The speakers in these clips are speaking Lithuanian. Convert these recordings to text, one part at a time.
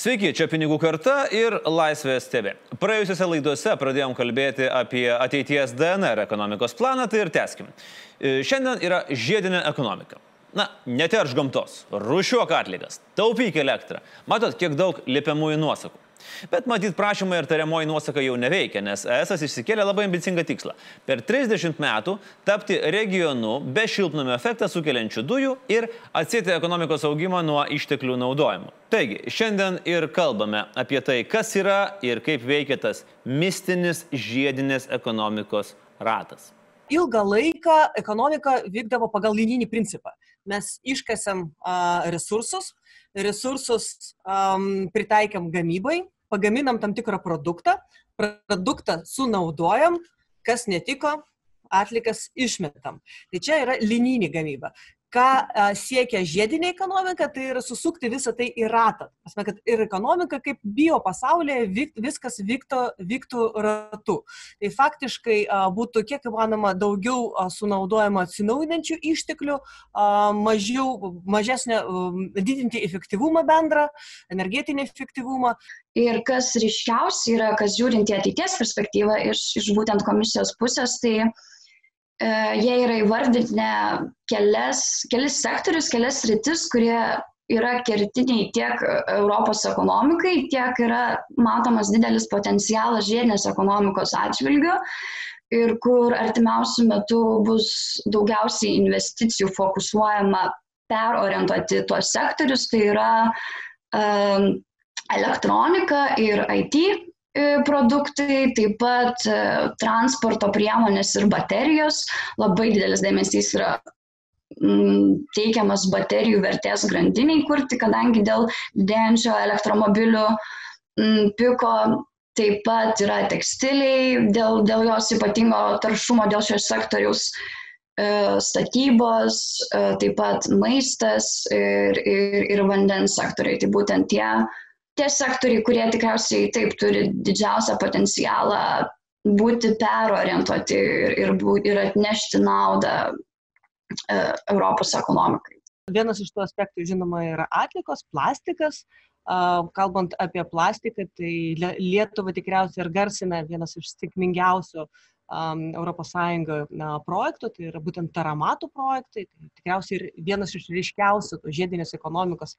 Sveiki, čia Pinigų karta ir Laisvės TV. Praėjusiose laidose pradėjom kalbėti apie ateities DNR ekonomikos planą, tai ir teskim. E, Šiandien yra žiedinė ekonomika. Na, neterš gamtos, rušiuok atlygas, taupyk elektrą. Matot, kiek daug liepiamųjų nuosakų. Bet matyt, prašymai ir tariamoji nuosaka jau neveikia, nes ES išsikėlė labai ambicingą tikslą - per 30 metų tapti regionu be šiltnamio efektą sukeliančių dujų ir atsėti ekonomikos augimą nuo išteklių naudojimo. Taigi, šiandien ir kalbame apie tai, kas yra ir kaip veikia tas mistinis žiedinės ekonomikos ratas ilgą laiką ekonomika vykdavo pagal linijinį principą. Mes iškasėm uh, resursus, resursus pritaikėm gamybai, pagaminam tam tikrą produktą, produktą sunaudojam, kas netiko, atlikas išmetam. Tai čia yra linijinė gamyba ką siekia žiedinė ekonomika, tai yra susukti visą tai į ratą. Pasme, kad ir ekonomika kaip bio pasaulyje viskas vyktų, vyktų ratu. Tai faktiškai būtų kiek įmanoma daugiau sunaudojama atsinaujinančių išteklių, mažiau, mažesnė, didinti efektyvumą bendrą, energetinį efektyvumą. Ir kas ryškiausia yra, kas žiūrint į ateities perspektyvą iš, iš būtent komisijos pusės, tai jie yra įvardinę kelias, kelis sektorius, kelias rytis, kurie yra kertiniai tiek Europos ekonomikai, tiek yra matomas didelis potencialas žiedinės ekonomikos atžvilgiu ir kur artimiausių metų bus daugiausiai investicijų fokusuojama perorientuoti tuos sektorius, tai yra um, elektronika ir IT E, produktai, taip pat e, transporto priemonės ir baterijos. Labai didelis dėmesys yra mm, teikiamas baterijų vertės grandiniai kurti, kadangi dėl didėjančio elektromobilių mm, piko taip pat yra tekstiliai, dėl, dėl jos ypatingo taršumo, dėl šios sektoriaus e, statybos, taip pat maistas ir, ir, ir vandens sektoriai. Tai būtent tie tie sektoriai, kurie tikriausiai taip turi didžiausią potencialą būti perorientuoti ir, ir, ir atnešti naudą e, Europos ekonomikai. Vienas iš tų aspektų, žinoma, yra atlikos, plastikas. Kalbant apie plastiką, tai Lietuva tikriausiai ir garsina vienas iš sėkmingiausių ES projektų, tai yra būtent taramatų projektai, tai tikriausiai ir vienas iš ryškiausių žiedinės ekonomikos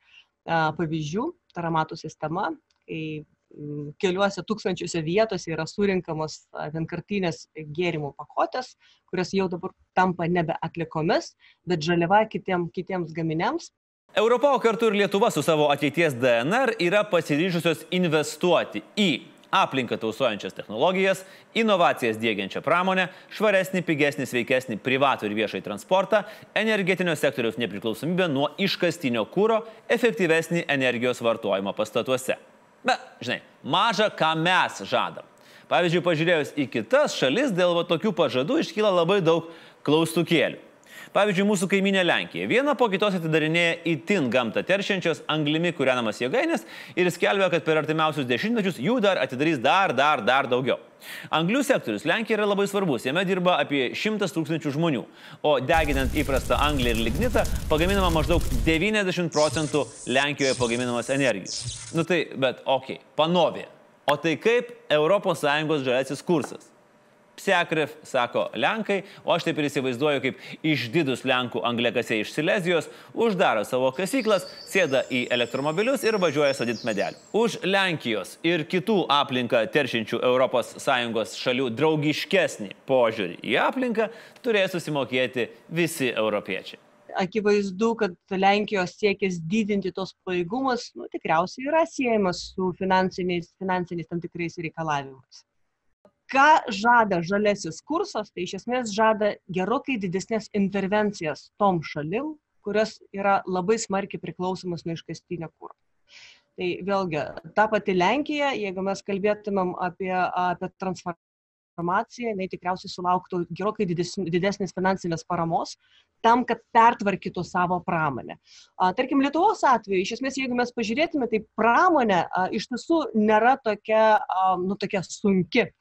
pavyzdžių, taramatų sistema, kai keliuose tūkstančiuose vietose yra surinkamos vienkartinės gėrimų pakotės, kurios jau dabar tampa nebe atlikomis, bet žaliava kitiem, kitiems gaminiams. Europa, o kartu ir Lietuva su savo ateities DNR yra pasiryžusios investuoti į aplinką tausojančias technologijas, inovacijas dėgiančią pramonę, švaresnį, pigesnį, sveikesnį privatų ir viešai transportą, energetinio sektoriaus nepriklausomybę nuo iškastinio kūro, efektyvesnį energijos vartojimą pastatuose. Bet, žinai, maža ką mes žadam. Pavyzdžiui, pažiūrėjus į kitas šalis, dėl va, tokių pažadų iškyla labai daug klaustukėlių. Pavyzdžiui, mūsų kaiminė Lenkija viena po kitos atidarinėja įtin gamtą teršiančios anglimi kūrenamas jėgainės ir skelbia, kad per artimiausius dešimtmečius jų dar atidarys dar, dar, dar daugiau. Anglių sektorius Lenkija yra labai svarbus, jame dirba apie 100 tūkstančių žmonių, o deginant įprastą anglį ir lignitą pagaminama maždaug 90 procentų Lenkijoje pagaminamos energijos. Nu tai, bet okei, okay, panovė. O tai kaip ES žaliasis kursas? Psekref, sako Lenkai, o aš taip ir įsivaizduoju, kaip išdidus Lenkų angliakasiai iš Silezijos uždaro savo kasyklas, sėda į elektromobilius ir važiuoja sadinti medelį. Už Lenkijos ir kitų aplinką teršinčių ES šalių draugiškesnį požiūrį į aplinką turės susimokėti visi europiečiai akivaizdu, kad Lenkijos siekis didinti tos pajėgumus, nu, tikriausiai yra siejamas su finansiniais, finansiniais tam tikrais reikalavimais ką žada žalesis kursas, tai iš esmės žada gerokai didesnės intervencijas tom šalim, kurios yra labai smarkiai priklausomas nuo iškastinio kūro. Tai vėlgi, ta pati Lenkija, jeigu mes kalbėtumėm apie, apie transformaciją, jinai tikriausiai sulauktų gerokai didesnės finansinės paramos tam, kad pertvarkytų savo pramonę. Tarkim, Lietuvos atveju, iš esmės, jeigu mes pažiūrėtume, tai pramonė iš tiesų nėra tokia, nu, tokia sunki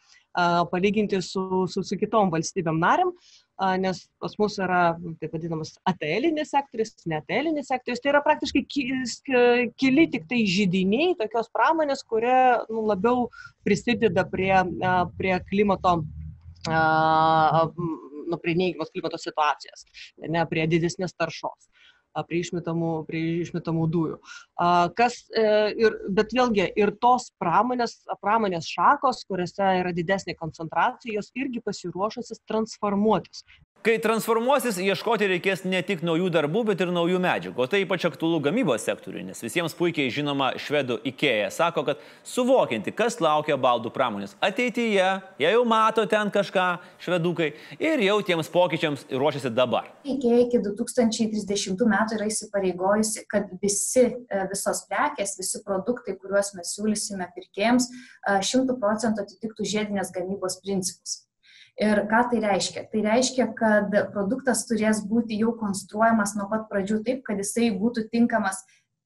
palyginti su, su, su kitom valstybėm narėm. nes pas mus yra taip vadinamas atelinis sektorius, netelinis sektorius. Tai yra praktiškai keli tik tai žydiniai tokios pramonės, kurie nu, labiau prisideda prie, prie klimato nu, prie neigiamos klimato situacijos, ne prie didesnės taršos prie išmetamų, prie išmetamų dujų. Kas, e, ir, bet vėlgi ir tos pramonės, pramonės šakos, kuriuose yra didesnė koncentracija, jos irgi pasiruošusios transformuotis. Kai transformuosis, ieškoti reikės ne tik naujų darbų, bet ir naujų medžiagų. O tai ypač aktualu gamybos sektoriui, nes visiems puikiai žinoma švedų IKEA sako, kad suvokinti, kas laukia baldų pramonės ateityje, jie jau mato ten kažką švedukai ir jau tiems pokyčiams ruošiasi dabar. IKEA iki 2030 metų yra įsipareigojusi, kad visi, e, visos prekės, visi produktai, kuriuos mes siūlysime pirkėjams, 100 procentų atitiktų žiedinės gamybos principus. Ir ką tai reiškia? Tai reiškia, kad produktas turės būti jau konstruojamas nuo pat pradžių taip, kad jisai būtų tinkamas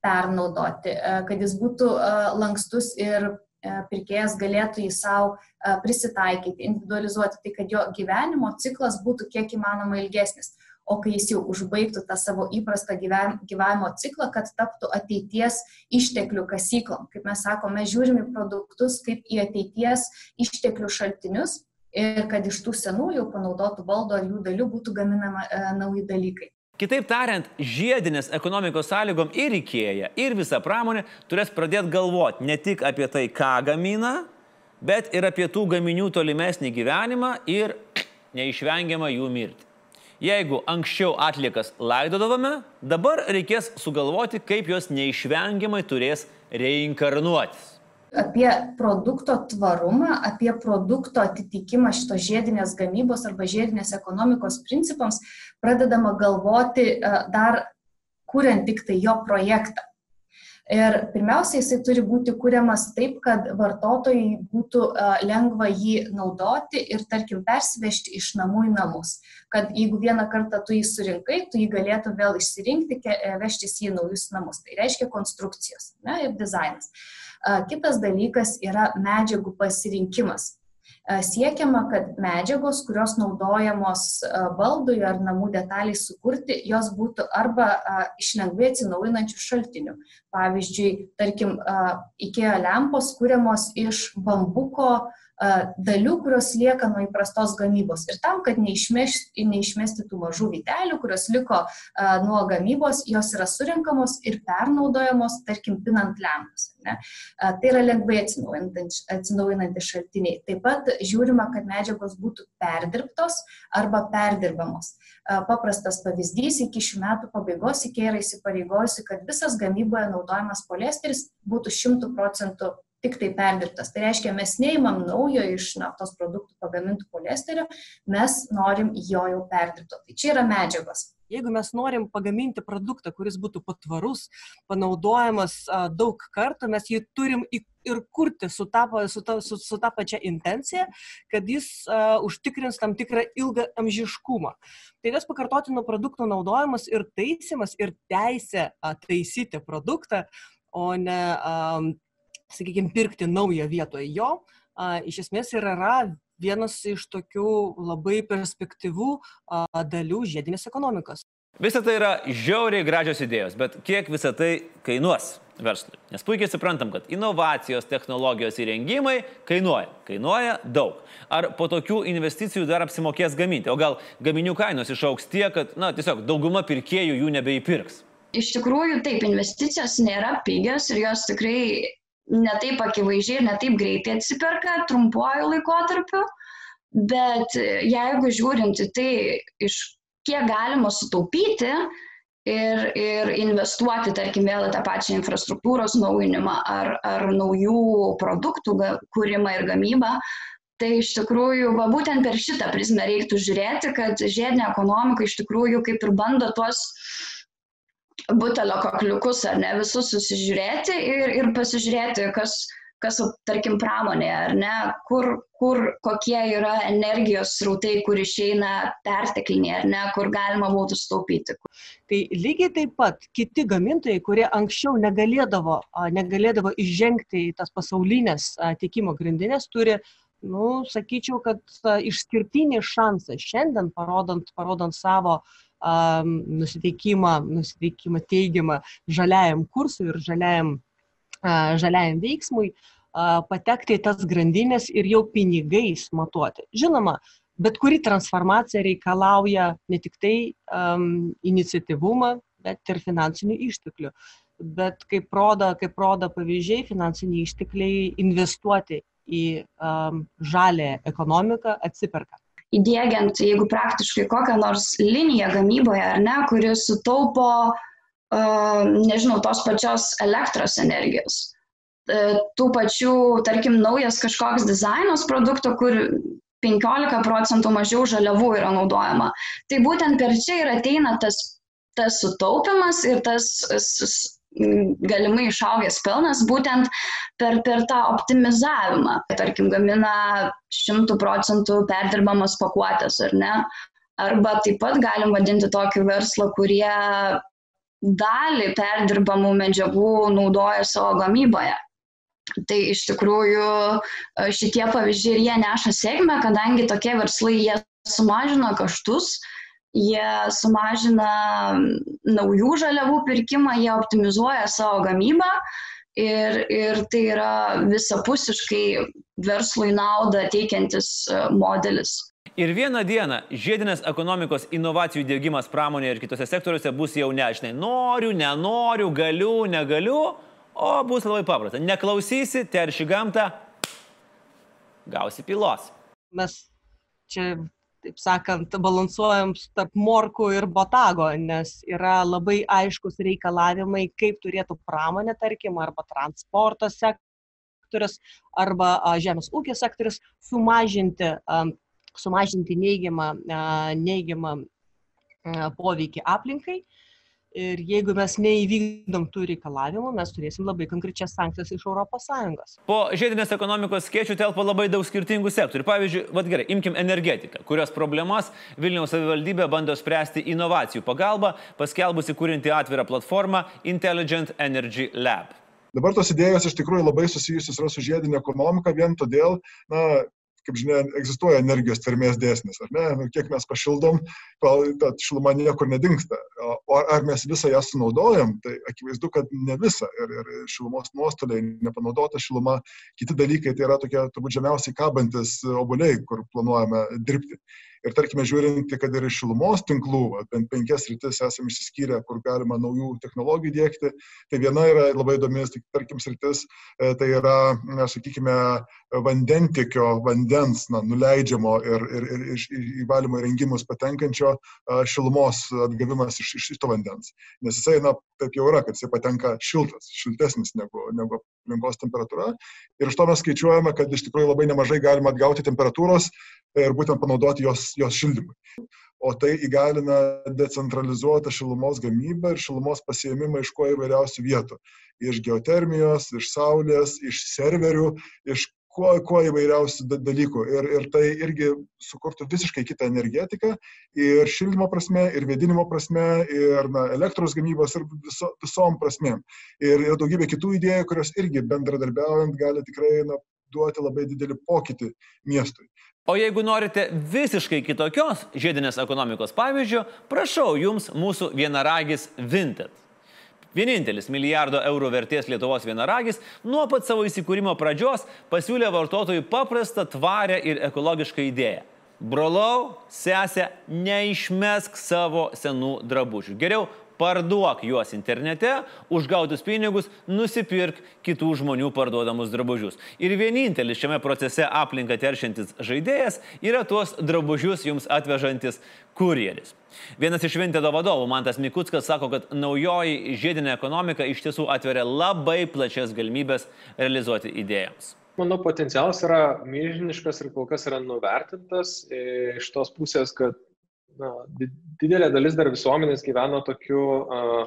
pernaudoti, e, kad jis būtų e, lankstus ir e, pirkėjas galėtų jį savo prisitaikyti, individualizuoti, tai kad jo gyvenimo ciklas būtų kiek įmanoma ilgesnis. O kai jis jau užbaigtų tą savo įprastą gyvenimo ciklą, kad taptų ateities išteklių kasyklom. Kaip mes sakome, mes žiūrime produktus kaip į ateities išteklių šaltinius ir kad iš tų senųjų panaudotų baldų ar jų dalių būtų gaminama e, nauji dalykai. Kitaip tariant, žiedinės ekonomikos sąlygom ir įkėja, ir visa pramonė turės pradėti galvoti ne tik apie tai, ką gamina, bet ir apie tų gaminių tolimesnį gyvenimą ir neišvengiamą jų mirtį. Jeigu anksčiau atlikas laidodavome, dabar reikės sugalvoti, kaip jos neišvengiamai turės reinkarnuotis apie produkto tvarumą, apie produkto atitikimą šito žiedinės gamybos arba žiedinės ekonomikos principams pradedama galvoti e, dar kuriant tik tai jo projektą. Ir pirmiausia, jisai turi būti kuriamas taip, kad vartotojai būtų e, lengva jį naudoti ir, tarkim, persivežti iš namų į namus. Kad jeigu vieną kartą tu jį surinkai, tu jį galėtų vėl išsirinkti, e, vežtis į naujus namus. Tai reiškia konstrukcijos ne, ir dizainas. Kitas dalykas yra medžiagų pasirinkimas. Siekiama, kad medžiagos, kurios naudojamos baldui ar namų detaliai sukurti, jos būtų arba iš lengvai atsinaujinančių šaltinių. Pavyzdžiui, tarkim, IKEA lempos kūriamos iš bambuko dalių, kurios lieka nuo įprastos gamybos. Ir tam, kad neišmesti, neišmesti tų mažų vytelių, kurios liko nuo gamybos, jos yra surinkamos ir pernaudojamos, tarkim, pinant lempas. Tai yra lengvai atsinaujinantys šaltiniai. Taip pat žiūrima, kad medžiagos būtų perdirbtos arba perdirbamos. Paprastas pavyzdys, iki šių metų pabaigos iki yra įsipareigojusi, kad visas gamyboje naudojamas poliesteris būtų 100 procentų tik tai perdirbtas. Tai reiškia, mes neimam naujo iš naftos produktų pagamintų poliesterio, mes norim jo jau perdirbto. Tai čia yra medžiagos. Jeigu mes norim pagaminti produktą, kuris būtų patvarus, panaudojamas daug kartų, mes jį turim ir kurti su ta, su ta, su, su ta pačia intencija, kad jis a, užtikrins tam tikrą ilgą amžiškumą. Tai tas pakartotinų produktų naudojimas ir taisimas ir teisė taisyti produktą, o ne a, sakykime, pirkti naują vietoje jo, a, iš esmės ir yra vienas iš tokių labai perspektyvų a, dalių žiedinės ekonomikos. Visą tai yra žiauriai gražios idėjos, bet kiek visą tai kainuos verslui? Nes puikiai suprantam, kad inovacijos, technologijos įrengimai kainuoja. Kainuoja daug. Ar po tokių investicijų dar apsimokės gaminti? O gal gaminių kainos išauks tiek, kad, na, tiesiog dauguma pirkėjų jų nebeįpirks? Iš tikrųjų, taip, investicijos nėra pigios ir jos tikrai netaip akivaizdžiai ir netaip greitai atsiperka trumpuoju laikotarpiu, bet jeigu žiūrint į tai, iš kiek galima sutaupyti ir, ir investuoti, tarkim, vėl tą pačią infrastruktūros naujinimą ar, ar naujų produktų kūrimą ir gamybą, Tai iš tikrųjų, va būtent per šitą prizmę reiktų žiūrėti, kad žiedinė ekonomika iš tikrųjų kaip ir bando tuos uh, butelio kakliukus ar ne, visus susižiūrėti ir, ir pasižiūrėti, kas, kas, tarkim, pramonėje, ar ne, kur, kur, kokie yra energijos srautai, kur išeina pertekliniai, ar ne, kur galima būtų staupyti. Tai lygiai taip pat kiti gamintojai, kurie anksčiau negalėdavo, negalėdavo išžengti į tas pasaulinės tiekimo grindinės, turi nu, sakyčiau, kad uh, išskirtinis šansas šiandien, parodant, parodant savo um, nusiteikimą, nusiteikimą teigiamą žaliajam kursui ir žaliajam, uh, žaliajam veiksmui, uh, patekti į tas grandinės ir jau pinigais matuoti. Žinoma, bet kuri transformacija reikalauja ne tik tai um, iniciatyvumą, bet ir finansinių išteklių. Bet kaip rodo, kaip rodo pavyzdžiai, finansiniai ištekliai investuoti į um, žalę ekonomiką atsiperka. Įdėgiant, jeigu praktiškai kokią nors liniją gamyboje, ar ne, kuri sutaupo, uh, nežinau, tos pačios elektros energijos, uh, tų pačių, tarkim, naujas kažkoks dizainas produkto, kur 15 procentų mažiau žaliavų yra naudojama. Tai būtent per čia ir ateina tas tas sutaupimas ir tas galimai išaugęs pelnas būtent per, per tą optimizavimą. Tarkim, gamina 100 procentų perdirbamas pakuotės, ar ne? Arba taip pat galim vadinti tokį verslą, kurie dalį perdirbamų medžiagų naudoja savo gamyboje. Tai iš tikrųjų šitie pavyzdžiai ir jie neša sėkmę, kadangi tokie verslai jie sumažina kaštus, uh, jie sumažina naujų žaliavų pirkimą, jie optimizuoja savo gamybą ir, ir tai yra visapusiškai verslui naudą teikiantis e, modelis. Ir vieną dieną žiedinės ekonomikos inovacijų dėgymas pramonėje ir kitose sektoriuose bus jau nežinai, noriu, nenoriu, galiu, negaliu, o bus labai paprasta. Neklausysi, terši gamtą, gausi pilos. Mes čia taip sakant, balansuojam tarp morkų ir botago, nes yra labai aiškus reikalavimai, kaip turėtų pramonė, tarkim, arba transporto sektorius, arba žemės ūkio sektorius sumažinti, sumažinti neigiamą, neigiamą poveikį aplinkai. Ir jeigu mes neįvykdom tų reikalavimų, mes turėsim labai konkrečias sankcijas iš ES. Po žiedinės ekonomikos skėčių telpa labai daug skirtingų sektorių. Pavyzdžiui, vad gerai, imkim energetiką, kurios problemas Vilniaus savivaldybė bando spręsti inovacijų pagalba, paskelbusi kūrinti atvirą platformą Intelligent Energy Lab. Dabar tos idėjos iš tikrųjų labai susijusios yra su žiedinė ekonomika, vien todėl, na, kaip žinia, egzistuoja energijos tvermės dėsnis, ar ne? Nu, kiek mes pašildom, ta šiluma niekur nedingsta. O ar mes visą ją sunaudojam, tai akivaizdu, kad ne visą. Ir, ir šilumos nuostoliai, nepanaudota šiluma, kiti dalykai, tai yra tokie turbūt žemiausiai kabantis obuoliai, kur planuojame dirbti. Ir tarkime, žiūrint, kad ir iš šilumos tinklų, bent penkias rytis esame išsiskyrę, kur galima naujų technologijų dėkti. Tai viena yra labai įdomi, tarkim, rytis, e, tai yra, na, sakykime, vandentikio vandens na, nuleidžiamo ir, ir, ir iš į valymo įrengimus patenkančio šilumos atgavimas iš, iš to vandens. Nes jisai, na, taip jau yra, kad jisai patenka šiltas, šiltesnis negu, negu aplinkos temperatūra. Ir iš to mes skaičiuojame, kad iš tikrųjų labai nemažai galima atgauti temperatūros ir būtent panaudoti jos, jos šildymui. O tai įgalina decentralizuotą šilumos gamybą ir šilumos pasiėmimą iš kuo įvairiausių vietų. Iš geotermijos, iš saulės, iš serverių, iš kuo, kuo įvairiausių dalykų. Ir, ir tai irgi sukurtų visiškai kitą energetiką ir šildymo prasme, ir vėdinimo prasme, ir na, elektros gamybos, ir viso, visom prasmėm. Ir, ir daugybė kitų idėjų, kurios irgi bendradarbiaujant gali tikrai na, duoti labai didelį pokytį miestui. O jeigu norite visiškai kitokios žiedinės ekonomikos pavyzdžio, prašau jums mūsų vienaragis Vinted. Vienintelis milijardo eurų vertės Lietuvos vienaragis nuo pat savo įsikūrimo pradžios pasiūlė vartotojui paprastą, tvarę ir ekologišką idėją. Brolau, sesė, neišmesk savo senų drabužių. Geriau parduok juos internete, užgautus pinigus nusipirk kitų žmonių parduodamus drabužius. Ir vienintelis šiame procese aplinką teršiantis žaidėjas yra tuos drabužius jums atvežantis kurjeris. Vienas iš Vintedo vadovų, Mantas Mikutskas, sako, kad naujoji žiedinė ekonomika iš tiesų atveria labai plačias galimybės realizuoti idėjams. Manau, potencialas yra milžiniškas ir kol kas yra nuvertintas iš tos pusės, kad na, didelė dalis dar visuomenės gyvena tokiu uh,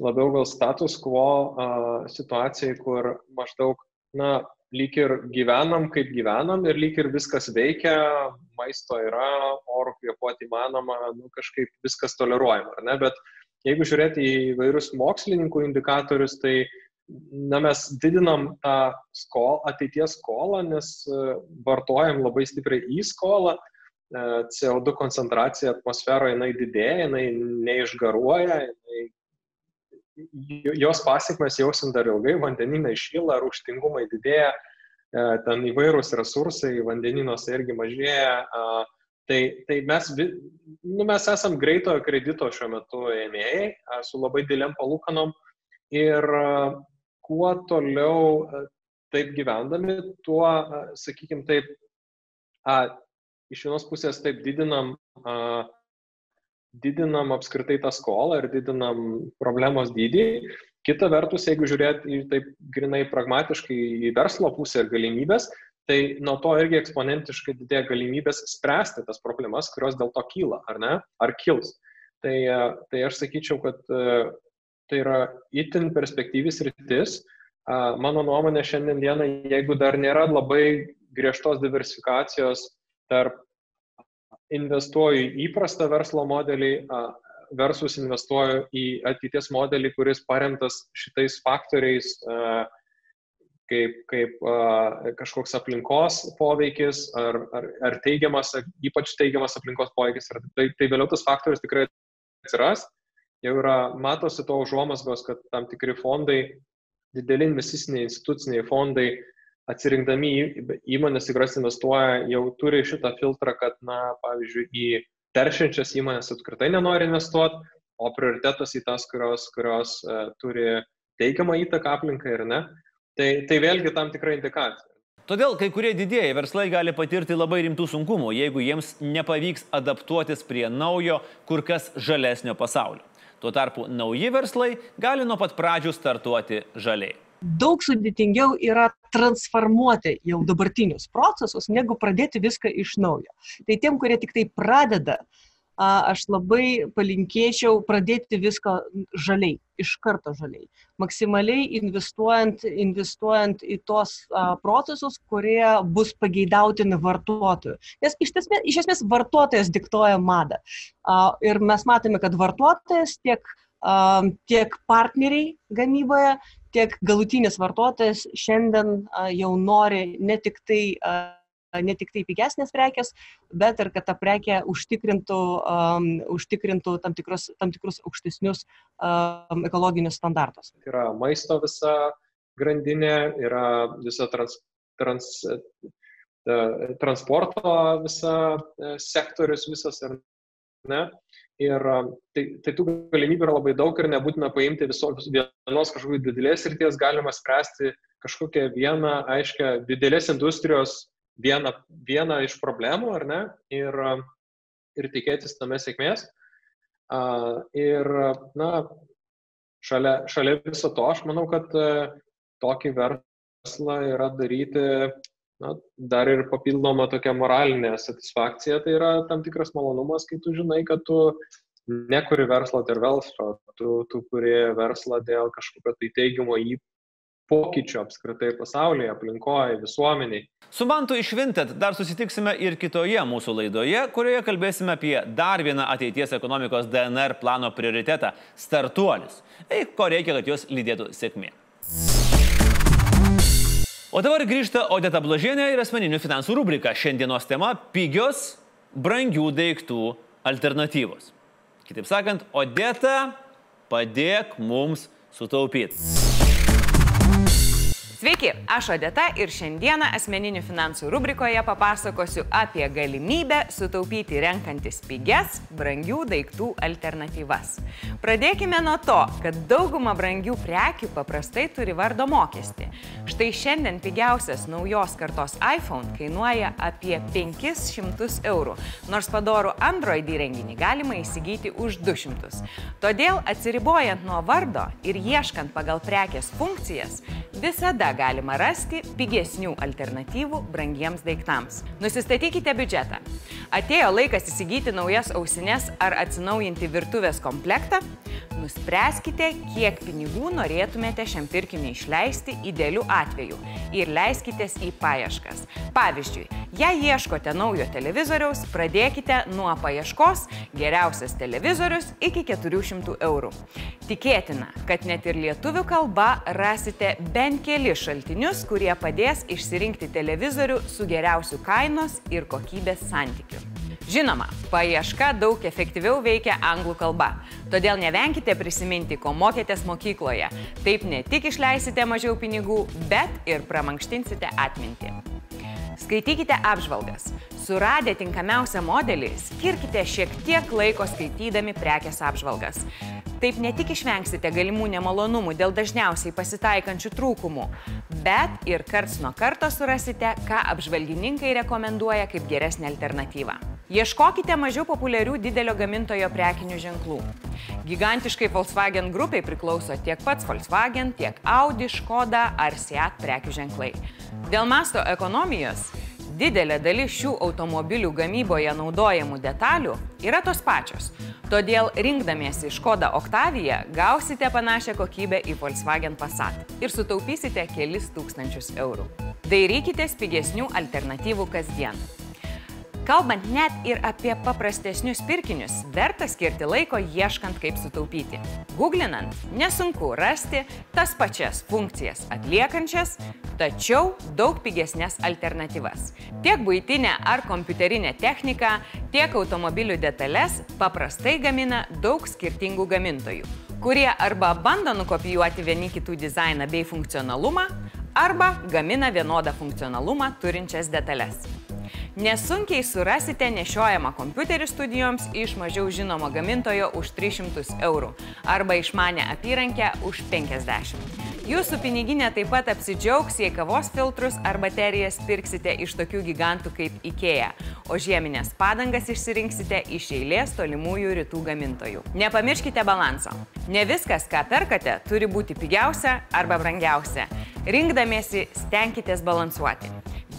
labiau gal status quo uh, situacijai, kur maždaug, na, lyg ir gyvenam, kaip gyvenam ir lyg ir viskas veikia, maisto yra, oro kvėpuoti įmanoma, nu, kažkaip viskas toleruojama, ne? Bet jeigu žiūrėti į vairius mokslininkų indikatorius, tai na, mes didinam tą skol, ateities skolą, nes vartojam labai stipriai į skolą, CO2 koncentracija atmosferoje jinai didėja, jinai neišgaruoja, jinai, jos pasiekmes jausim dar ilgai, vandeninai šyla, rūštingumai didėja, ten įvairūs resursai vandeninuose irgi mažėja. Tai, tai mes, nu, mes esam greito kredito šiuo metu ėmėjai su labai dėliam palūkanom ir kuo toliau taip gyvendami, tuo, sakykime, taip, iš vienos pusės taip didinam, a, didinam apskritai tą skolą ir didinam problemos dydį. Kita vertus, jeigu žiūrėti taip grinai pragmatiškai į verslo pusę ir galimybės, tai nuo to irgi eksponentiškai didėja galimybės spręsti tas problemas, kurios dėl to kyla, ar ne, ar kils. Tai, tai aš sakyčiau, kad tai yra itin perspektyvis rytis. Mano nuomonė šiandien dieną, jeigu dar nėra labai griežtos diversifikacijos tarp investuoju į įprastą verslo modelį versus investuoju į ateities modelį, kuris paremtas šitais faktoriais, kaip, kaip kažkoks aplinkos poveikis ar, ar, ar teigiamas, ypač teigiamas aplinkos poveikis. Tai, tai vėliau tas faktorius tikrai atsiras. Jau yra, matosi to užuomasgos, kad tam tikri fondai, dideli investiciniai instituciniai fondai, atsirinkdami įmonės, į kurias investuoja, jau turi šitą filtrą, kad, na, pavyzdžiui, į teršiančias įmonės apskritai nenori investuoti, o prioritetas į tas, kurios, kurios uh, turi teigiamą įtaką aplinkai ir ne. Tai, tai vėlgi tam tikra indikacija. Todėl kai kurie didėjai verslai gali patirti labai rimtų sunkumų, jeigu jiems nepavyks adaptuotis prie naujo, kur kas žalesnio pasaulio. Tuo tarpu nauji verslai gali nuo pat pradžių startuoti žaliai. Daug sudėtingiau yra transformuoti jau dabartinius procesus, negu pradėti viską iš naujo. Tai tiem, kurie tik tai pradeda, aš labai palinkėčiau pradėti viską žaliai, iš karto žaliai. Maksimaliai investuojant, investuojant į tos procesus, kurie bus pageidautini vartotojų. Nes iš esmės, iš esmės vartotojas diktuoja madą. Ir mes matome, kad vartotojas tiek, tiek partneriai gamyboje, tiek galutinis vartotojas šiandien jau nori ne tik tai ne tik tai pigesnės prekės, bet ir kad ta prekė užtikrintų, um, užtikrintų tam, tikrus, tam tikrus aukštesnius um, ekologinius standartus. Yra maisto visa grandinė, yra visa trans, trans, ta, transporto visa e, sektorius visas ir ne. Ir tai, tai tų galimybių yra labai daug ir nebūtina paimti visos vienos kažkokios didelės ryties, galima spręsti kažkokią vieną aiškę didelės industrijos vieną, vieną iš problemų, ar ne, ir, ir tikėtis tame sėkmės. Ir, na, šalia, šalia viso to, aš manau, kad e, tokį verslą yra daryti na, dar ir papildoma tokia moralinė satisfakcija, tai yra tam tikras malonumas, kai tu žinai, kad tu nekuri verslo dėl verslo, tu, tu kuri verslą dėl kažkokio tai teigiamo į, pokyčio apskritai pasaulyje, aplinkoje, visuomeniai. Su Mantu iš Vinted dar susitiksime ir kitoje mūsų laidoje, kurioje kalbėsime apie dar vieną ateities ekonomikos DNR plano prioritetą - startuolis. Tai ko reikia, kad jos lydėtų sėkmė. O dabar grįžta Odeta Blažienė ir asmeninių finansų rubrika. Šiandienos tema - pigios, brangių daiktų alternatyvos. Kitaip sakant, Odeta, padėk mums sutaupyti. Sveiki, aš Odeta ir šiandieną asmeninių finansų rubrikoje papasakosiu apie galimybę sutaupyti renkantis pigias, brangių daiktų alternatyvas. Pradėkime nuo to, kad dauguma brangių prekių paprastai turi vardo mokestį. Štai šiandien pigiausias naujos kartos iPhone kainuoja apie 500 eurų, nors padorų Android įrenginį galima įsigyti už 200. Todėl atsiribojant nuo vardo ir ieškant pagal prekės funkcijas, visada galima rasti pigesnių alternatyvų brangiems daiktams. Nusistatykite biudžetą. Atėjo laikas įsigyti naujas ausines ar atsinaujinti virtuvės komplektą? Nuspręskite, kiek pinigų norėtumėte šiam pirkiniui išleisti idealiu atveju ir leiskitės į paieškas. Pavyzdžiui, jei ieškote naujo televizoriaus, pradėkite nuo paieškos geriausias televizorius iki 400 eurų. Tikėtina, kad net ir lietuvių kalba rasite bent keli šaltinius, kurie padės išsirinkti televizorių su geriausiu kainos ir kokybės santykiu. Žinoma, paieška daug efektyviau veikia anglų kalba, todėl nevenkite prisiminti, ko mokėtės mokykloje. Taip ne tik išleisite mažiau pinigų, bet ir pramankštinsite atmintį. Skaitykite apžvalgas. Suradę tinkamiausią modelį, skirkite šiek tiek laiko skaitydami prekės apžvalgas. Taip ne tik išvengsite galimų nemalonumų dėl dažniausiai pasitaikančių trūkumų, bet ir karts nuo karto surasite, ką apžvalgininkai rekomenduoja kaip geresnę alternatyvą. Ieškokite mažiau populiarių didelio gamintojo prekinių ženklų. Gigantiškai Volkswagen grupiai priklauso tiek pats Volkswagen, tiek Audi, Škoda ar Seat prekių ženklai. Dėl masto ekonomijos didelė dalis šių automobilių gamyboje naudojamų detalių yra tos pačios. Todėl rinkdamiesi Škoda Octavia gausite panašią kokybę į Volkswagen Passat ir sutaupysite kelis tūkstančius eurų. Dairykitės pigesnių alternatyvų kasdien. Kalbant net ir apie paprastesnius pirkinius, verta skirti laiko ieškant, kaip sutaupyti. Googlinant nesunku rasti tas pačias funkcijas atliekančias, tačiau daug pigesnės alternatyvas. Tiek būtinę ar kompiuterinę techniką, tiek automobilių detalės paprastai gamina daug skirtingų gamintojų, kurie arba bando nukopijuoti vieni kitų dizainą bei funkcionalumą, arba gamina vienodą funkcionalumą turinčias detalės. Nesunkiai surasite nešiojamą kompiuterį studijoms iš mažiau žinomo gamintojo už 300 eurų arba išmanę apyrankę už 50. Jūsų piniginė taip pat apsidžiaugs, jei kavos filtrus ar baterijas pirksite iš tokių gigantų kaip IKEA, o žieminės padangas išsirinksite iš eilės tolimųjų rytų gamintojų. Nepamirškite balanso. Ne viskas, ką perkate, turi būti pigiausia arba brangiausia. Rinkdamiesi, stenkitės balansuoti.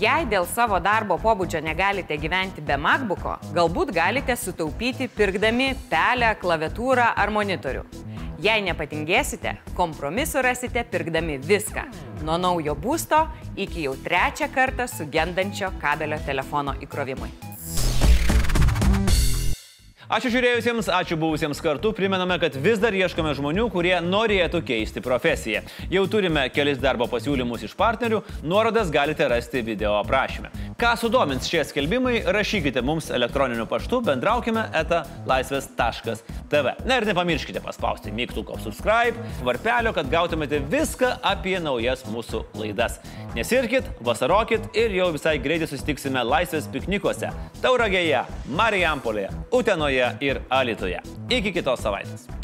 Jei dėl savo darbo pobūdžio negalite gyventi be MacBook'o, galbūt galite sutaupyti pirkdami pelę, klaviatūrą ar monitorių. Jei nepatingėsite, kompromisų rasite pirkdami viską - nuo naujo būsto iki jau trečią kartą sugendančio kabelio telefono įkrovimui. Ačiū žiūrėjusiems, ačiū buvusiems kartu. Primename, kad vis dar ieškome žmonių, kurie norėtų keisti profesiją. Jau turime kelis darbo pasiūlymus iš partnerių, nuorodas galite rasti video aprašyme. Ką sudomins šie skelbimai, rašykite mums elektroniniu paštu bendraukime eta laisvės.tv. Na ir nepamirškite paspausti mygtuko subscribe, varpelio, kad gautumėte viską apie naujas mūsų laidas. Nesirkit, vasarokit ir jau visai greitai susitiksime laisvės piknikuose - Tauragėje, Marijampolėje, Utenoje ir Alitoje. Iki kitos savaitės.